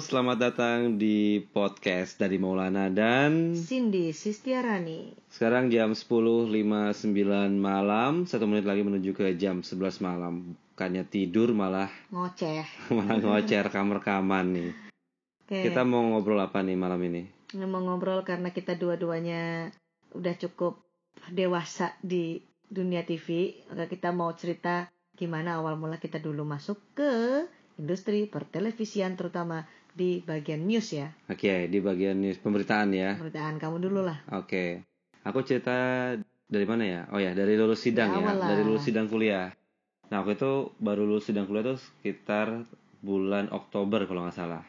selamat datang di podcast dari Maulana dan Cindy Sistiarani. sekarang jam 10.59 malam, satu menit lagi menuju ke jam 11 malam. Bukannya tidur malah Ngoceh. malah ngocer kamar-rekaman nih. Oke. Kita mau ngobrol apa nih malam ini? Ini mau ngobrol karena kita dua-duanya udah cukup dewasa di dunia TV. Maka kita mau cerita gimana awal mula kita dulu masuk ke industri pertelevisian terutama di bagian news ya. Oke, di bagian news pemberitaan ya. Pemberitaan kamu dulu lah. Oke. Aku cerita dari mana ya? Oh ya, dari lulus sidang ya, lah. dari lulus sidang kuliah. Nah, aku itu baru lulus sidang kuliah tuh sekitar bulan Oktober kalau nggak salah.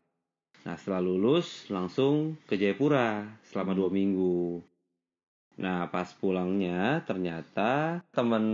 Nah, setelah lulus langsung ke Jayapura selama dua minggu. Nah, pas pulangnya ternyata temen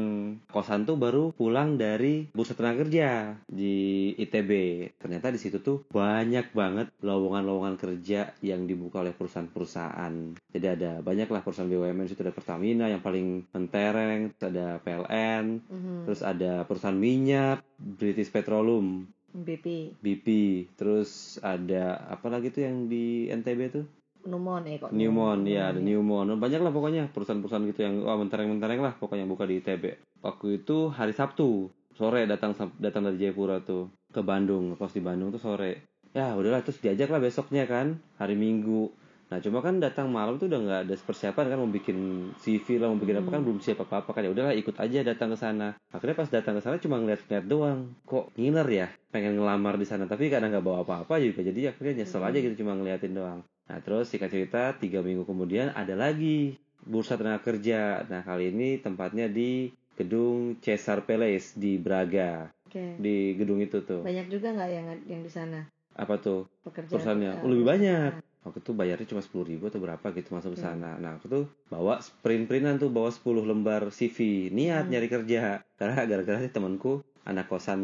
kosan tuh baru pulang dari bursa tenaga kerja di ITB. Ternyata di situ tuh banyak banget lowongan-lowongan kerja yang dibuka oleh perusahaan-perusahaan. Jadi ada banyak lah perusahaan BUMN situ ada Pertamina yang paling mentereng, terus ada PLN, Mhm. terus ada perusahaan minyak, British Petroleum, BP, BP, terus ada apa lagi tuh yang di NTB tuh? Numon eh kok. Newmont, ya ada ya. Newmont. Banyak lah pokoknya perusahaan-perusahaan gitu yang wah mentereng-mentereng lah pokoknya yang buka di ITB. Waktu itu hari Sabtu sore datang datang dari Jayapura tuh ke Bandung, pas di Bandung tuh sore. Ya udahlah terus diajak lah besoknya kan hari Minggu. Nah cuma kan datang malam tuh udah nggak ada persiapan kan mau bikin CV lah mau bikin apa kan belum siap apa apa kan ya udahlah ikut aja datang ke sana. Akhirnya pas datang ke sana cuma ngeliat-ngeliat doang. Kok ngiler ya pengen ngelamar di sana tapi kadang nggak bawa apa-apa juga jadi akhirnya nyesel aja gitu cuma ngeliatin doang. Nah terus singkat cerita tiga minggu kemudian ada lagi bursa tenaga kerja. Nah kali ini tempatnya di gedung Cesar Palace di Braga Oke. di gedung itu tuh. Banyak juga nggak yang yang di sana Apa tuh pekerjaan? perusahaannya? Oh, lebih banyak. perusahaan. Waktu itu bayarnya cuma sepuluh ribu atau berapa gitu masuk ke sana. Nah aku tuh bawa sprint-printan tuh bawa 10 lembar CV niat Hmm. nyari kerja. Karena gara-gara sih temanku anak kosan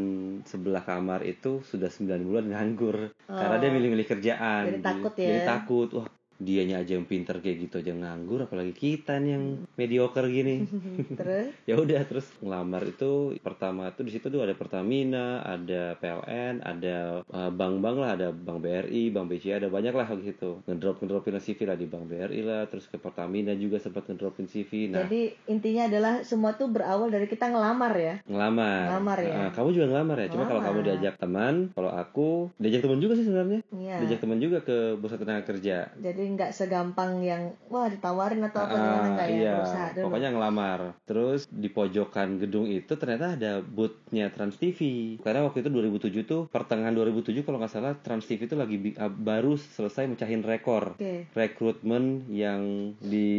sebelah kamar itu sudah 9 bulan nganggur karena dia Oh. milih-milih kerjaan Jadi takut ya. jadi takut wah dianya aja yang pinter kayak gitu aja nganggur apalagi kita nih yang mediocre gini. Terus? Ya udah terus ngelamar itu pertama tuh di situ tuh ada Pertamina ada PLN ada eh, bank-bank lah ada Bank BRI Bank BCA ada banyak lah gitu. Ngedrop ngedropin CV lah di Bank BRI lah terus ke Pertamina juga sempat ngedropin CV nah Jadi intinya adalah semua tuh berawal dari kita ngelamar ya. ngelamar. Ngelamar ya? Nah, kamu juga ngelamar ya? Cuma kalau kamu diajak teman kalau aku diajak teman juga sih sebenarnya. Iya. diajak teman juga ke bursa tenaga kerja. Jadi nggak segampang yang wah ditawarin atau apa Ah, gimana nggak ya iya, berusaha dulu. pokoknya ngelamar. Terus di pojokan gedung itu ternyata ada boothnya Trans TV. Karena waktu itu 2007 tuh pertengahan 2007 kalau nggak salah Trans TV itu lagi ah, baru selesai mecahin rekor Oke. rekrutmen yang di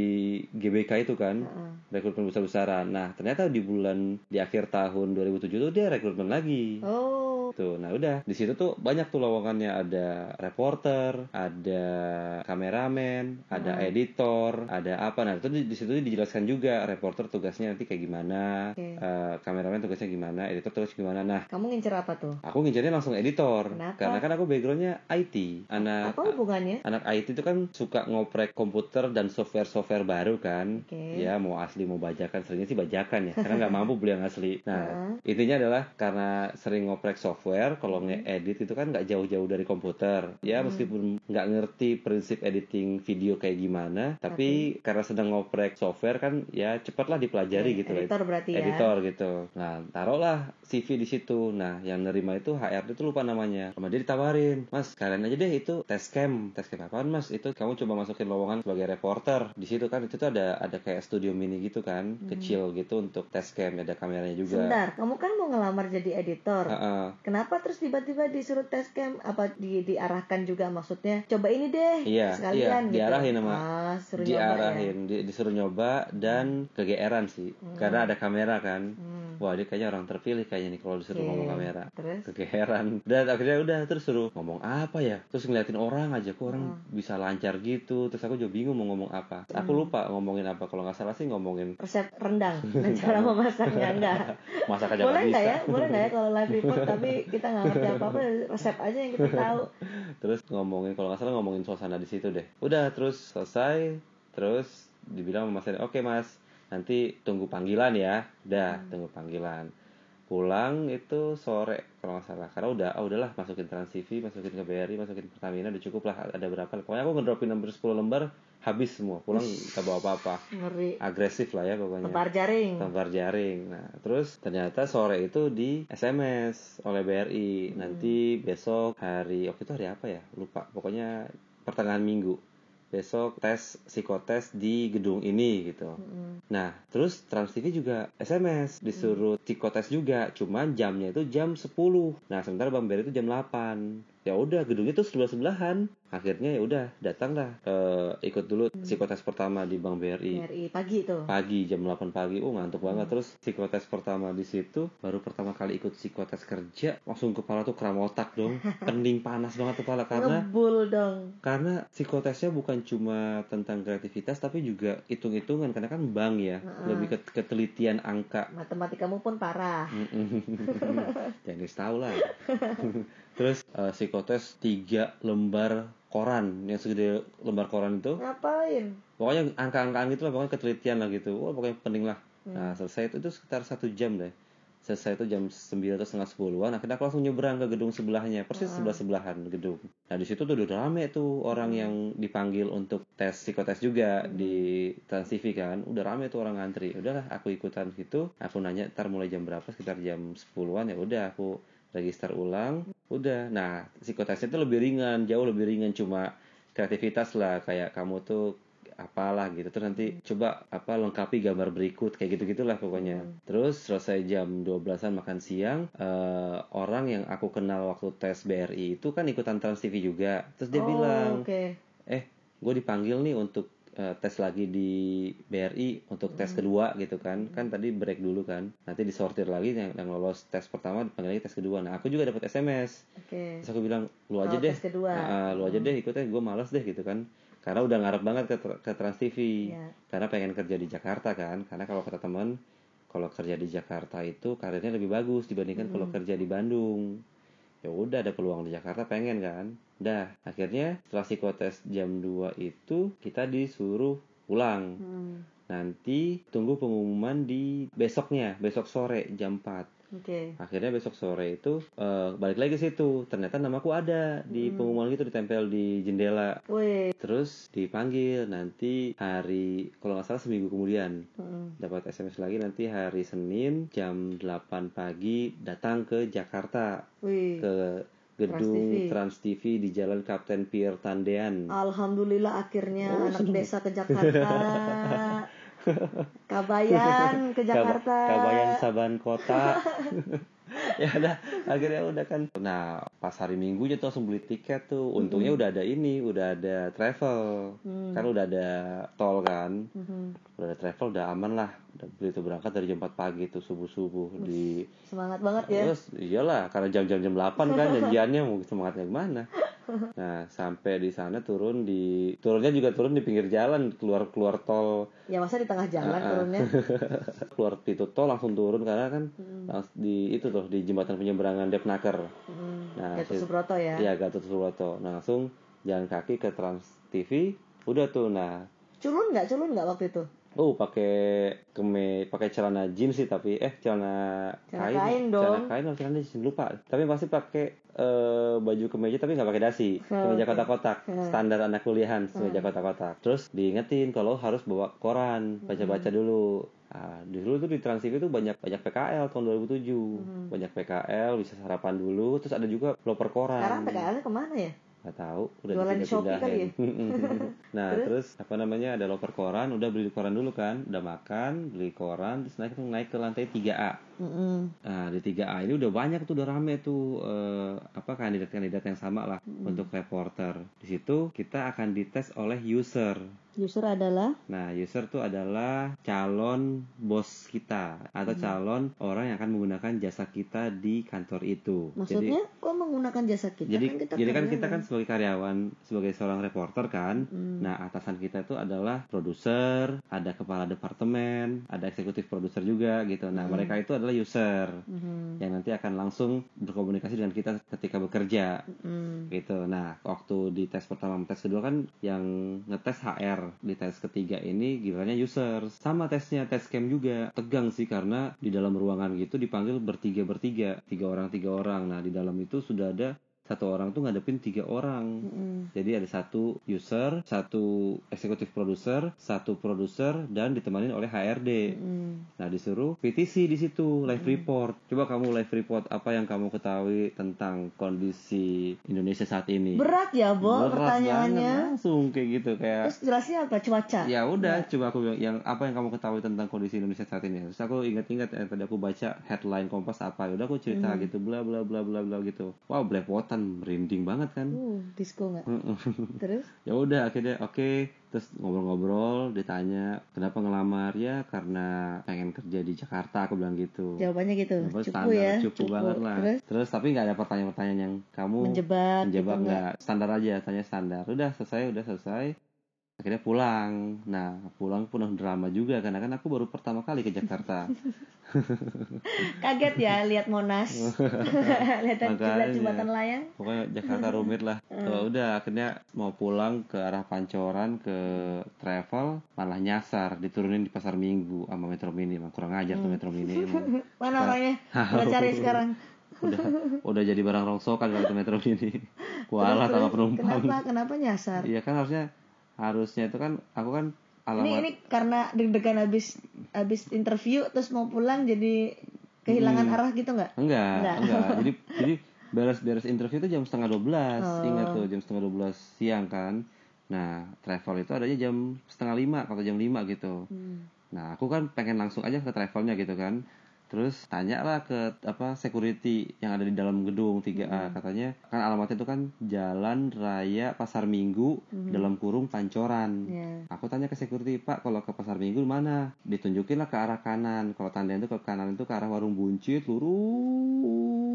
GBK itu kan Heeh. rekrutmen besar-besaran. Nah ternyata di bulan di akhir tahun 2007 tuh dia rekrutmen lagi. Oh, Tuh, nah udah di situ tuh banyak tuh lowongannya ada reporter, ada kameramen, ada Hmm. editor, ada apa. Nah itu di, di situ dijelaskan juga reporter tugasnya nanti kayak gimana, Oke. eh, kameramen tugasnya gimana, editor tugasnya gimana. Nah kamu ngincer apa tuh? aku ngincernya langsung editor Kenapa? karena kan aku backgroundnya IT, anak Apa hubungannya? anak IT itu kan suka ngoprek komputer dan software-software baru kan. Oke. Ya mau asli mau bajakan, seringnya sih bajakan ya, karena nggak mampu beli yang asli. Nah Heeh. intinya adalah karena sering ngoprek software kalau nge-edit itu kan nggak jauh-jauh dari komputer. Ya Hmm. meskipun nggak ngerti prinsip editing video kayak gimana tapi, karena sedang ngoprek software kan ya cepatlah dipelajari Oke, gitu lah Editor berarti ya. editor gitu. Nah taruhlah CV di situ. Nah yang nerima itu HRD itu lupa namanya. Sama dia ditawarin mas kalian aja deh itu tes cam. Tes cam apaan mas? Itu kamu coba masukin lowongan sebagai reporter. Di situ kan itu tuh ada ada kayak studio mini gitu kan kecil gitu untuk tes cam ada kameranya juga. Sebentar, kamu kan mau ngelamar jadi editor. Heeh. Kenapa terus tiba-tiba disuruh tes cam? Apa di, diarahkan juga maksudnya? Coba ini deh, Iya, sekalian iya, gitu. diarahin sama- Ah, suruh nyoba ya. diarahin di- disuruh nyoba dan kegeeran sih karena ada kamera kan Hmm, wah dia kayaknya orang terpilih kayaknya nih kalau disuruh Oke. ngomong kamera Terus? kegeeran dan akhirnya udah terus suruh ngomong apa ya terus ngeliatin orang aja kok orang Hmm. bisa lancar gitu terus aku juga bingung mau ngomong apa aku lupa ngomongin apa kalau nggak salah sih ngomongin Resep rendang dan cara memasaknya enggak. masak aja Boleh nggak ya? Boleh nggak ya kalau live report tapi kita nggak ngerti apa-apa resep aja yang kita tahu. terus ngomongin kalau nggak salah ngomongin suasana di situ deh udah terus selesai terus dibilang sama mas oke mas nanti tunggu panggilan ya. Dah tunggu panggilan. Pulang itu sore kalau nggak salah. Karena udah oh udahlah masukin Trans TV masukin ke BRI masukin Pertamina udah cukup lah. Ada berapa? Pokoknya aku ngedropin hampir 10 lembar habis semua. Pulang gak bawa apa-apa. Ngeri. Agresif lah ya pokoknya. Lebar jaring. Tampar jaring. Nah, terus ternyata sore itu di SMS oleh BRI. Nanti besok hari waktu itu hari apa ya? Lupa. Pokoknya pertengahan minggu. Besok tes psikotes di gedung ini gitu. Mm-mm. Nah, terus Trans TV juga SMS disuruh psikotes juga, cuman jamnya itu jam 10. Nah, sementara Bang Beri itu jam 8. Ya udah, gedungnya tuh sebelah-sebelahan. Akhirnya ya udah, datanglah eh, ikut dulu psikotes pertama di Bang BRI BRI pagi tuh. Pagi jam 8 pagi. Oh ngantuk banget. Terus psikotes pertama di situ baru pertama kali ikut psikotes kerja langsung kepala tuh kram otak dong. Pening panas banget kepala karena ngebul dong. karena psikotesnya bukan cuma tentang kreativitas tapi juga hitung-hitungan. Karena kan bank ya Heeh. lebih ke ketelitian angka. Matematikamu pun parah. Jangan tahu lah terus eh, psikotes tiga lembar koran. Yang segede lembar koran itu ngapain? pokoknya angka-angkaan gitu lah pokoknya ketelitian lah gitu. Wah pokoknya penting lah. Hmm. nah selesai itu, itu sekitar satu jam deh. Selesai itu jam 9 atau setengah sepuluhan akhirnya aku langsung nyebrang ke gedung sebelahnya persis Hmm. sebelah sebelahan gedung. Nah di situ tuh udah rame tuh orang Hmm. yang dipanggil untuk tes psikotes juga di Trans TV kan. Udah rame tuh orang ngantri. Udahlah aku ikutan gitu. Aku nanya ntar mulai jam berapa? Sekitar jam 10-an ya udah aku register ulang udah. Nah psikotesnya itu lebih ringan jauh lebih ringan. Cuma kreativitas lah kayak kamu tuh apalah gitu. Terus nanti coba apa lengkapi gambar berikut kayak gitu gitulah pokoknya terus selesai jam 12-an makan siang eh, orang yang aku kenal waktu tes BRI itu kan ikutan Trans TV juga. Terus dia oh, bilang oke. Eh gue dipanggil nih untuk eh, tes lagi di BRI untuk tes kedua gitu kan. Kan tadi break dulu kan. Nanti disortir lagi yang, yang lolos tes pertama dipanggil lagi tes kedua. Nah aku juga dapat SMS oke. Terus aku bilang lu aja Oh, deh. tes kedua. Nah, lu aja deh ikutnya. Gue males deh gitu kan. Karena udah ngarep banget ke, ke Trans TV Iya. karena pengen kerja di Jakarta kan. Karena kalau kata teman kalau kerja di Jakarta itu karirnya lebih bagus dibandingkan kalau kerja di Bandung ya udah ada peluang di Jakarta pengen kan? Dah akhirnya setelah psikotes jam 2 itu kita disuruh pulang. Hmm, nanti tunggu pengumuman di besoknya besok sore jam 4 oke. Akhirnya besok sore itu eh, balik lagi ke situ. Ternyata namaku ada di pengumuman gitu ditempel di jendela. Wih terus dipanggil nanti hari kalau nggak salah seminggu kemudian. Mm-mm. dapat SMS lagi nanti hari Senin jam 8 pagi datang ke Jakarta. Wih. Ke gedung TV. Trans TV di Jalan Kapten Pier Tandean. Alhamdulillah akhirnya Oh, anak seneng. desa ke Jakarta. Kabayan ke Jakarta. Kab- Kabayan Saban Kota. ya udah akhirnya udah kan. Nah pas hari Minggunya tuh langsung beli tiket tuh. Untungnya udah ada ini, udah ada travel. Hmm. Kan udah ada tol kan. Mhm. Udah ada travel, udah aman lah. Udah beli tuh berangkat dari jam 4 pagi tuh subuh subuh di. Semangat banget ya. Terus iyalah karena jam-jam jam 8 kan janjiannya mau semangatnya gimana. Nah sampai di sana turun di turunnya juga turun di pinggir jalan keluar keluar tol Ya masa di tengah jalan ah. turunnya. keluar pintu tol langsung turun karena kan Hmm. di itu tuh di jembatan penyeberangan Depnaker. Hmm. Nah, Gatot Subroto ya. Iya Gatot Subroto. Nah, langsung jalan kaki ke Trans TV. Udah tuh nah. Culun nggak? Culun nggak waktu itu? Oh, pakai keme pakai celana jeans sih tapi eh celana, Celana kain dong. Celana kain atau celana jeans lupa. Tapi pasti pakai eh, baju kemeja tapi nggak pakai dasi. Kemeja oke. kotak-kotak. Hmm. Standar anak kuliahan kemeja kotak-kotak. Terus diingetin kalau harus bawa koran, baca-baca Hmm. dulu. Ah, dulu tuh di Trans TV tuh banyak banyak PKL tahun 2007. Hmm. Banyak PKL, bisa sarapan dulu, terus ada juga loper koran. Sekarang PKL ke mana ya? Gak tahu, udah Jualan di Shopee kali ya? nah, terus? apa namanya? Ada loper koran, udah beli koran dulu kan, udah makan, beli koran, terus naik naik ke lantai 3A. Mm-mm. Nah, di 3A ini udah banyak tuh, udah rame tuh eh, apa kandidat-kandidat yang sama lah untuk reporter. Di situ kita akan dites oleh user. User adalah Nah, user tuh adalah calon bos kita atau calon orang yang akan menggunakan jasa kita di kantor itu. Jadi maksudnya kok menggunakan jasa kita? jadi kan kita jadi kan kita kan sebagai karyawan sebagai seorang reporter kan Hmm. nah atasan kita itu adalah produser ada kepala departemen ada eksekutif produser juga gitu nah Hmm. mereka itu adalah user Mhm. yang nanti akan langsung berkomunikasi dengan kita ketika bekerja. Mm. gitu. Nah waktu di tes pertama tes kedua kan yang ngetes HR di tes ketiga ini gilirannya user sama tesnya tes cam juga. Tegang sih karena di dalam ruangan gitu dipanggil bertiga bertiga tiga orang tiga orang. Nah di dalam itu sudah ada satu orang tuh ngadepin tiga orang Mm-mm. jadi ada satu user satu eksekutif produser satu produser dan ditemani oleh HRD Mm-mm. Nah disuruh PTC di situ live report. Coba kamu live report apa yang kamu ketahui tentang kondisi Indonesia saat ini. berat ya Bo Berat pertanyaannya banget, langsung kayak gitu kayak. terus jelasnya apa cuaca Ya udah, coba aku bilang yang apa yang kamu ketahui tentang kondisi Indonesia saat ini. Terus aku ingat-ingat yang tadi aku baca headline Kompas apa. Udah aku cerita gitu bla bla bla bla bla gitu. Wow, belepotan merinding banget kan. uh disco nggak? Terus? Ya udah akhirnya oke terus ngobrol-ngobrol ditanya kenapa ngelamar? Ya karena pengen kerja di Jakarta aku bilang gitu. Jawabannya gitu cupu standar, ya cupu, banget lah. Terus? Terus tapi nggak ada pertanyaan-pertanyaan yang kamu menjebak, menjebak gitu nggak? Standar aja tanya standar. Udah selesai udah selesai akhirnya pulang. Nah pulang penuh drama juga karena kan aku baru pertama kali ke Jakarta. Kaget ya lihat Monas. Lihat jembatan layang. Pokoknya Jakarta rumit lah. Oh, udah akhirnya mau pulang ke arah Pancoran ke travel malah nyasar diturunin di pasar Minggu sama Metro Mini. Emang kurang ajar tuh Metro Mini emang. mana orangnya? Udah cari sekarang. Udah udah jadi barang rongsokan kalau Metro Mini. Kualat sama penumpang. kenapa? Kenapa nyasar? Iya kan harusnya harusnya itu kan aku kan ini alamat ini karena deg-degan habis habis interview terus mau pulang jadi kehilangan arah gitu nggak enggak Enggak. enggak jadi jadi beres-beres interview itu jam setengah 12 Oh. ingat tuh jam setengah 12 siang kan nah travel itu adanya jam setengah lima atau jam 5 gitu Hmm. Nah, aku kan pengen langsung aja ke travelnya gitu kan. Terus tanya lah ke apa security yang ada di dalam gedung 3A katanya kan alamatnya itu kan Jalan Raya Pasar Minggu dalam kurung Pancoran. ya Aku tanya ke security, "Pak, kalau ke Pasar Minggu mana?" Ditunjukin lah ke arah kanan. Kalau tanda itu ke kanan itu ke arah Warung Buncit, lurus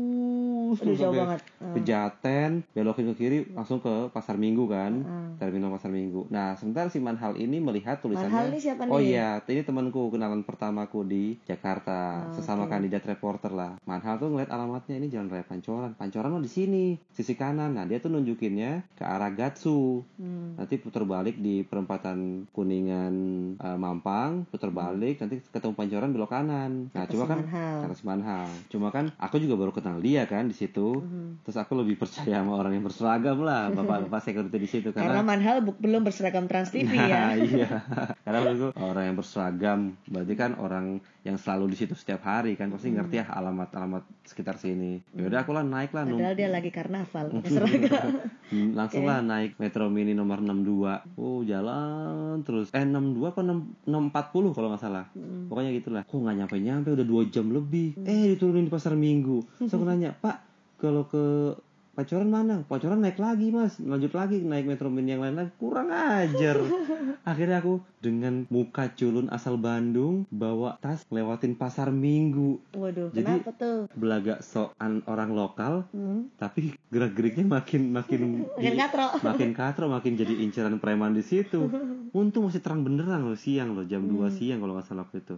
jauh sampai banget ke Jaten, belokin ke kiri langsung ke Pasar Minggu kan. Hmm. Terminal Pasar Minggu. Nah, sebentar si Manhal ini melihat tulisannya Manhal ini siapa Oh nih? iya, ini temanku kenalan pertamaku di Jakarta, Oh, sesama oke. kandidat reporter lah. Manhal tuh ngeliat alamatnya ini Jalan Raya Pancoran. Pancoran mah di sini, sisi kanan. Nah, dia tuh nunjukinnya ke arah Gatsu. Hmm. Nanti putar balik di perempatan Kuningan eh, Mampang, putar balik nanti ketemu Pancoran belok kanan. Nah, si kan Manhal. kata si Manhal. Cuma kan aku juga baru kenal dia kan di situ. Mhm. Terus aku lebih percaya sama orang yang berseragam lah, bapak-bapak security di situ karena Manhal bu- belum berseragam Trans TV Nah, ya iya. Karena menurutku orang yang berseragam berarti kan orang yang selalu di situ setiap hari kan pasti ngerti ya alamat-alamat sekitar sini. Ya udah aku lah naik lah padahal dia lagi karnaval pakai seragam Hmm, langsung lah naik Metro Mini nomor 62. Oh, jalan terus. Eh 62 apa 6, 640 kalau nggak salah. Hmm. Pokoknya gitulah. Kok nggak nyampe-nyampe udah dua jam lebih. Eh diturunin di pasar Minggu. Terus aku nanya, "Pak, kalau ke Pacoran mana? Pacoran naik lagi mas, lanjut lagi naik metro mini yang lain lagi kurang ajar. Akhirnya aku dengan muka culun asal Bandung bawa tas lewatin pasar Minggu, waduh Jadi- kenapa tuh belagak soan orang lokal, hmm. tapi gerak geriknya makin makin makin katro makin katro, makin jadi inceran preman di situ. Untung masih terang beneran loh siang loh jam 2 siang kalau nggak salah waktu itu.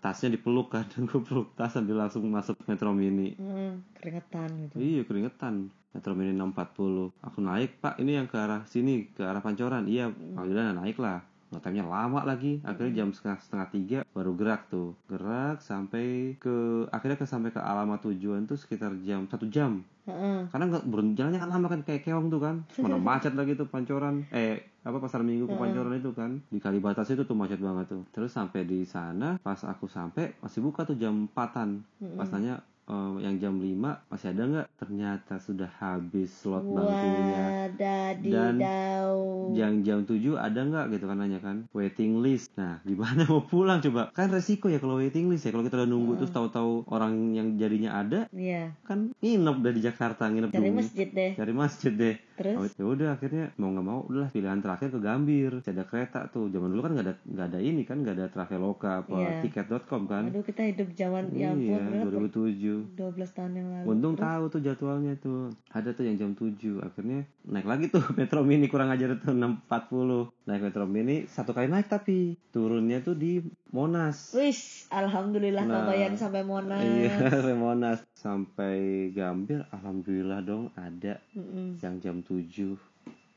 Tasnya dipeluk kan, gue peluk tas sambil langsung masuk metro mini. Hmm, keringetan gitu. Iya keringetan. Metro Mini 640 Aku naik pak. Ini yang ke arah sini Ke arah Pancoran. Iya oh, udah naik lah Ngetemnya lama lagi. Akhirnya jam setengah, setengah tiga Baru gerak tuh. Gerak sampai ke Akhirnya ke sampai ke alamat tujuan tuh Sekitar jam Satu jam. Heeh. Karena nggak berhenti jalannya kan lama kan Kayak keong tuh kan. Mana macet lagi tuh Pancoran. Eh apa pasar minggu ke Pancoran itu kan. Di Kalibata itu tuh macet banget tuh. Terus sampai di sana pas aku sampai masih buka tuh jam 4an pas nanya eh, yang jam 5 masih ada nggak? Ternyata sudah habis slot bangkunya. Dan dau. yang jam 7 ada nggak? Gitu kan nanya kan. Waiting list. Nah gimana mau pulang? Coba. Kan resiko ya kalau waiting list ya. Kalau kita udah nunggu terus tahu-tahu orang yang jadinya ada Iya. kan nginep udah di Jakarta nginep Dari dulu. masjid deh. cari masjid deh Terus? Oh, ya udah akhirnya mau nggak mau udahlah pilihan terakhir ke Gambir ada kereta tuh zaman dulu kan nggak ada nggak ada ini kan nggak ada traveloka apa Iya. tiket.com kan Aduh kita hidup zaman ya iya ampun berapa? 2007 12 tahun yang lalu. Untung tahu tuh jadwalnya tuh. Ada tuh yang jam 7. Akhirnya naik lagi tuh Metro Mini kurang ajar tuh 640. Naik Metro Mini satu kali naik tapi turunnya tuh di Monas. Wis, alhamdulillah Nah. kebayang sampai Monas. Iya, sampai Monas sampai Gambir alhamdulillah dong ada Mm-mm. yang jam 7.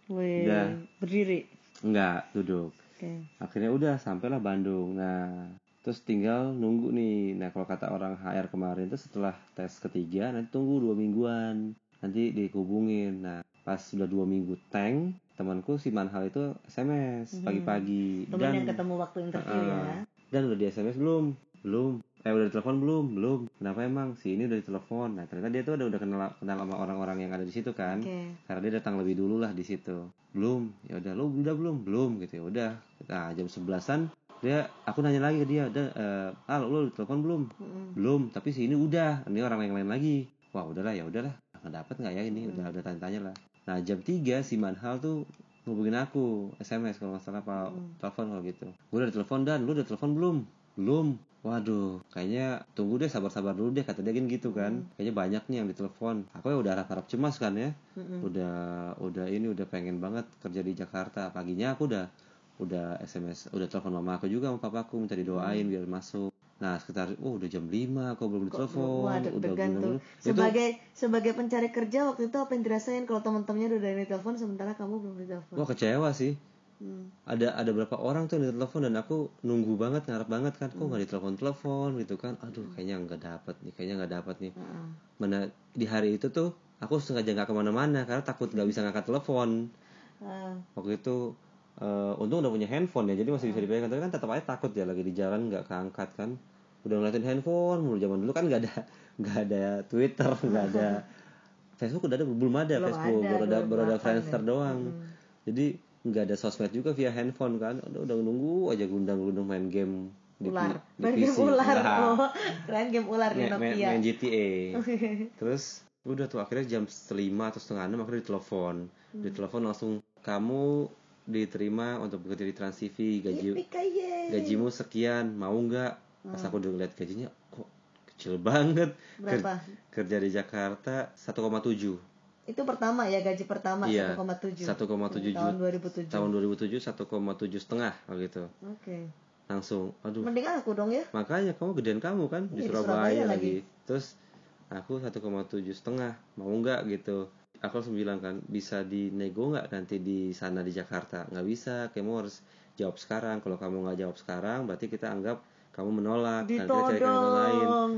Wih, Udah. berdiri. Enggak, duduk. Oke. akhirnya udah sampailah Bandung nah terus tinggal nunggu nih nah kalau kata orang HR kemarin tuh setelah tes ketiga nanti tunggu dua mingguan nanti dihubungin nah pas sudah dua minggu tank temanku si Manhal itu SMS Mhm. pagi-pagi Temen dan yang ketemu waktu interview Ah. ya. dan udah di SMS belum belum eh udah ditelepon belum? Belum. Kenapa emang? Si ini udah ditelepon. Nah ternyata dia tuh udah udah kenal kenal sama orang-orang yang ada di situ kan. Oke. karena dia datang lebih dulu lah di situ. Belum. Ya udah lu udah belum? Belum gitu. Ya udah. Nah jam sebelasan dia aku nanya lagi ke dia udah eh ah lu telepon belum? Mm-mm. belum. Tapi si ini udah. Ini orang yang lain lagi. Wah udahlah ya udahlah. Nggak dapet nggak ya ini? Hmm. udah udah tanya-tanya lah. Nah jam 3 si Manhal tuh ngubungin aku SMS kalau nggak salah apa Hmm. telepon kalau gitu. Gue udah telepon dan. Lu udah telepon belum? Belum waduh kayaknya tunggu deh sabar-sabar dulu deh kata dia kan gitu kan Hmm. kayaknya banyak nih yang ditelepon aku ya udah harap-harap cemas kan ya Mm-mm. udah udah ini udah pengen banget kerja di Jakarta paginya aku udah udah SMS udah telepon mama aku juga sama papaku minta didoain biar masuk nah sekitar oh udah jam 5 kok belum ditelepon wah udah belum tuh. itu Sebagai sebagai pencari kerja waktu itu apa yang dirasain kalau teman-temannya udah yang telepon sementara kamu belum ditelepon? wah kecewa sih Hmm. ada ada berapa orang tuh yang ditelepon dan aku nunggu banget ngarep banget kan kok Hmm. nggak ditelepon telepon gitu kan aduh kayaknya nggak dapat nih kayaknya nggak dapat nih Heeh. mana di hari itu tuh aku sengaja nggak ke mana-mana karena takut nggak bisa ngangkat telepon Ah, waktu itu eh, untung udah punya handphone ya jadi masih bisa dipegang tapi kan tetap aja takut ya lagi di jalan nggak keangkat kan udah ngeliatin handphone mulu zaman dulu kan nggak ada nggak ada Twitter nggak ada Facebook udah ada belum ada Belum Facebook ada, baru ada baru ada 2008 Friendster ya. doang Hmm. jadi nggak ada sosmed juga via handphone kan udah udah nunggu aja gundang-gundang main game di, ular. di Main game ular. Nah, Oh, keren game ular di main, main- Nokia. main GTA terus udah tuh akhirnya jam lima atau setengah enam akhirnya ditelepon Hmm. ditelepon langsung kamu diterima untuk bekerja di Trans TV gaji gajimu sekian mau nggak pas Hmm. aku udah ngeliat gajinya kok kecil banget Berapa? kerja di Jakarta 1,7 Itu pertama ya gaji pertama Iya, 1,7. 1,7 tahun juta 2007. tahun 2007 1,7 setengah gitu Oke. langsung aduh Mending aku dong ya. makanya kamu gedean kamu kan di Iya, di Surabaya, Surabaya lagi. terus aku 1,7 setengah mau nggak gitu aku langsung bilang kan bisa dinego nggak nanti di sana di Jakarta nggak bisa kamu harus jawab sekarang kalau kamu nggak jawab sekarang berarti kita anggap kamu menolak nanti kita cari kandidat lain Ditodong.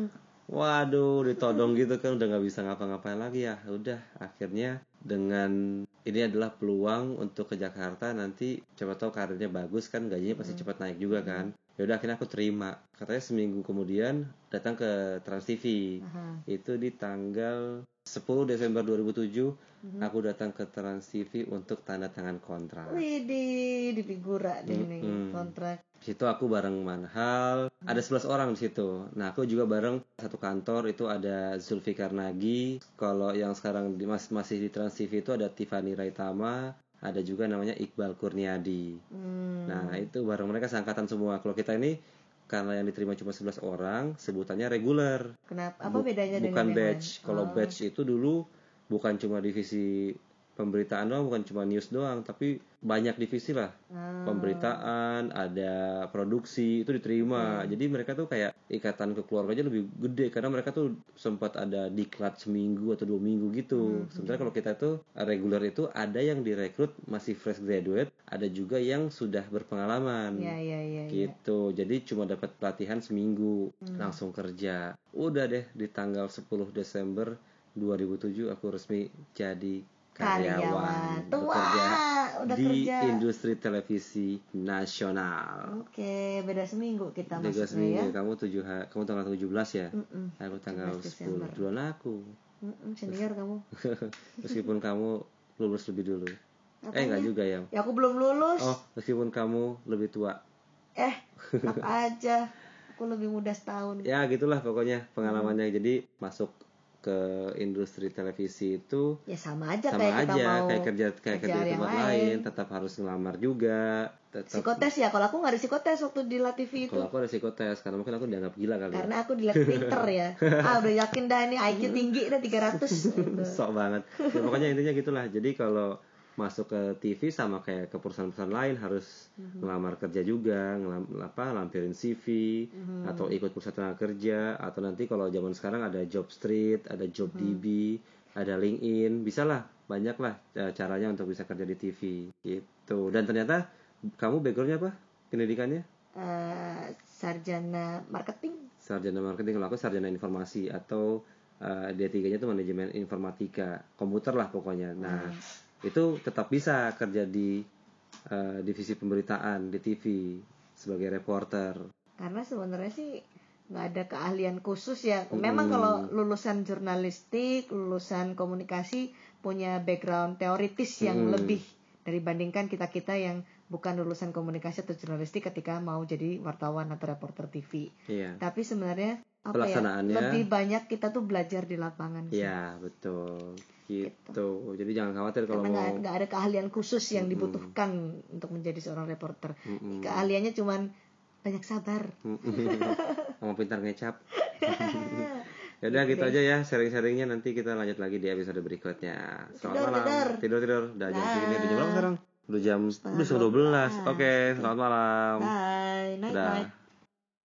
Waduh ditodong gitu kan udah nggak bisa ngapa-ngapain lagi ya. Udah akhirnya dengan ini adalah peluang untuk ke Jakarta nanti coba tahu karirnya bagus kan gajinya pasti cepat naik juga kan ya udah akhirnya aku terima katanya seminggu kemudian datang ke Trans TV Aha. itu di tanggal 10 Desember 2007 Mhm. aku datang ke Trans TV untuk tanda tangan kontrak Widih, di figura deh nih Mm-mm. kontrak. Di situ aku bareng Manhal, ada 11 orang di situ. Nah, aku juga bareng satu kantor itu ada Zulfikar Nagi. Kalau yang sekarang di, mas- masih di Trans TV itu ada Tiffany Raitama, ada juga namanya Iqbal Kurniadi. Hmm. Nah, itu bareng mereka seangkatan semua. Kalau kita ini karena yang diterima cuma 11 orang, sebutannya reguler. Kenapa? Apa Bu- bedanya dengan bukan batch. Kalau Oh. batch itu dulu bukan cuma divisi pemberitaan doang, bukan cuma news doang, tapi banyak divisi lah Ah. pemberitaan, ada produksi itu diterima. Hmm. Jadi mereka tuh kayak ikatan keluarganya lebih gede karena mereka tuh sempat ada diklat seminggu atau dua minggu gitu. Hmm. Sementara kalau kita tuh reguler itu ada yang direkrut masih fresh graduate, ada juga yang sudah berpengalaman. Iya, iya. iya. Gitu. Jadi cuma dapat pelatihan seminggu, Hmm. langsung kerja. Udah deh di tanggal 10 Desember 2007 aku resmi jadi karyawan, Karyawan. Tua, bekerja udah di kerja. industri televisi nasional. Oke, beda seminggu kita Tiga masuknya ya. seminggu, kamu tujuh kamu tanggal 17 ya? Mm-mm. Aku tanggal 17 10. Desember. Duluan aku. Mm-mm, senior kamu. Meskipun kamu lulus lebih dulu. Eh Apanya? enggak juga ya. Ya aku belum lulus. Oh, meskipun kamu lebih tua. Eh, apa aja. Aku lebih muda setahun. Ya gitulah pokoknya Hmm. pengalamannya. Jadi masuk ke industri televisi itu Ya sama aja sama kayak kita aja mau kayak kerja kayak kerja kerja di tempat lain. lain. tetap harus ngelamar juga tetap psikotes ya. Kalau aku nggak ada psikotes waktu di La TV itu. kalau aku ada psikotes karena mungkin aku dianggap gila kali ya Karena aku dilihat pinter ya. Ah, udah yakin dah ini IQ tinggi dah 300 gitu. sok banget ya, pokoknya intinya gitulah jadi kalau masuk ke TV sama kayak ke perusahaan-perusahaan lain harus Mhm. ngelamar kerja juga ngelam, apa lampirin CV Mhm. atau ikut pusat tenaga kerja atau nanti kalau zaman sekarang ada job street ada job Mhm. DB ada LinkedIn bisa lah banyak lah eh, caranya untuk bisa kerja di TV gitu dan ternyata kamu backgroundnya apa pendidikannya Eh, sarjana marketing sarjana marketing kalau aku sarjana informasi atau uh, D3 nya itu manajemen informatika komputer lah pokoknya nah itu tetap bisa kerja di uh, divisi pemberitaan di TV sebagai reporter. Karena sebenarnya sih nggak ada keahlian khusus ya. Memang kalau lulusan jurnalistik lulusan komunikasi punya background teoritis yang Hmm. lebih dibandingkan kita kita yang bukan lulusan komunikasi atau jurnalistik ketika mau jadi wartawan atau reporter TV iya. Tapi sebenarnya apa ya lebih banyak kita tuh belajar di lapangan sih. iya betul gitu. Jadi jangan khawatir kalau karena mau nggak ada keahlian khusus yang dibutuhkan untuk menjadi seorang reporter. Mm-mm. keahliannya cuman banyak sabar. Sama pintar ngecap. Ya udah gitu aja ya sharing-sharingnya nanti kita lanjut lagi di episode berikutnya. Selamat Tidur, malam. tidur. tidur tidur. Udah jam segini udah jam berapa sekarang? Udah jam udah jam 12 oke selamat malam. Bye. Night Dah. night